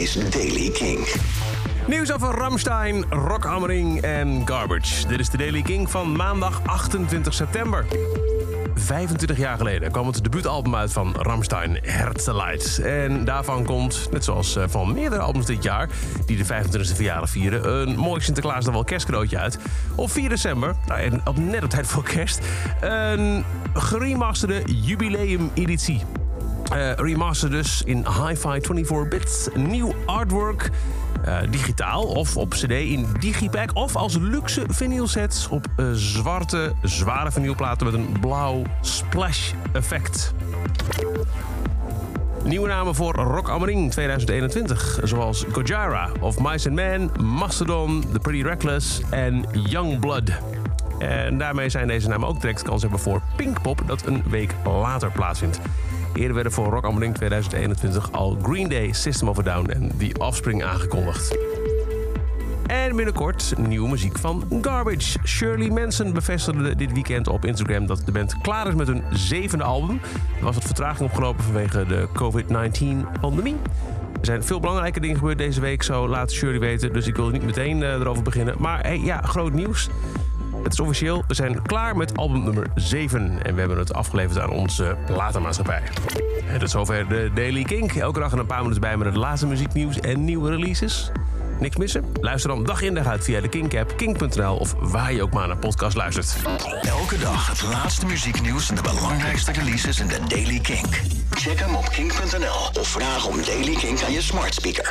is Daily King. Nieuws over Ramstein, Rock Hammering en Garbage. Dit is de Daily King van maandag 28 september. 25 jaar geleden kwam het debuutalbum uit van Ramstein, Herzeleid. En daarvan komt, net zoals eh, van meerdere albums dit jaar... die de 25e verjaardag vieren, een mooi Sinterklaas dan wel kerstcadeautje uit. Op 4 december, nou, en op net op tijd voor kerst... een geremasterde jubileum-editie. Uh, remaster dus in hi-fi 24 bits. Nieuw artwork. Uh, digitaal of op cd in digipack of als luxe vinylsets op uh, zwarte, zware vinylplaten met een blauw splash effect. Nieuwe namen voor Rock Amering 2021, zoals Gojira of Mice and Man, Mastodon, The Pretty Reckless en Youngblood. En daarmee zijn deze namen ook direct kans hebben voor Pinkpop, dat een week later plaatsvindt. Eerder werden voor Rock Am Ring 2021 al Green Day, System of a Down en The Offspring aangekondigd. En binnenkort nieuwe muziek van Garbage. Shirley Manson bevestigde dit weekend op Instagram dat de band klaar is met hun zevende album. Er was wat vertraging opgelopen vanwege de COVID-19-pandemie. Er zijn veel belangrijke dingen gebeurd deze week, zo laat Shirley weten. Dus ik wil niet meteen uh, erover beginnen. Maar hey, ja, groot nieuws. Het is officieel, we zijn klaar met album nummer 7. En we hebben het afgeleverd aan onze platenmaatschappij. En tot zover de Daily Kink. Elke dag een paar minuten bij met het laatste muzieknieuws en nieuwe releases. Niks missen? Luister dan dag in dag uit via de Kink-app, kink.nl of waar je ook maar naar podcast luistert. Elke dag het laatste muzieknieuws en de belangrijkste releases in de Daily Kink. Check hem op kink.nl of vraag om Daily Kink aan je smart speaker.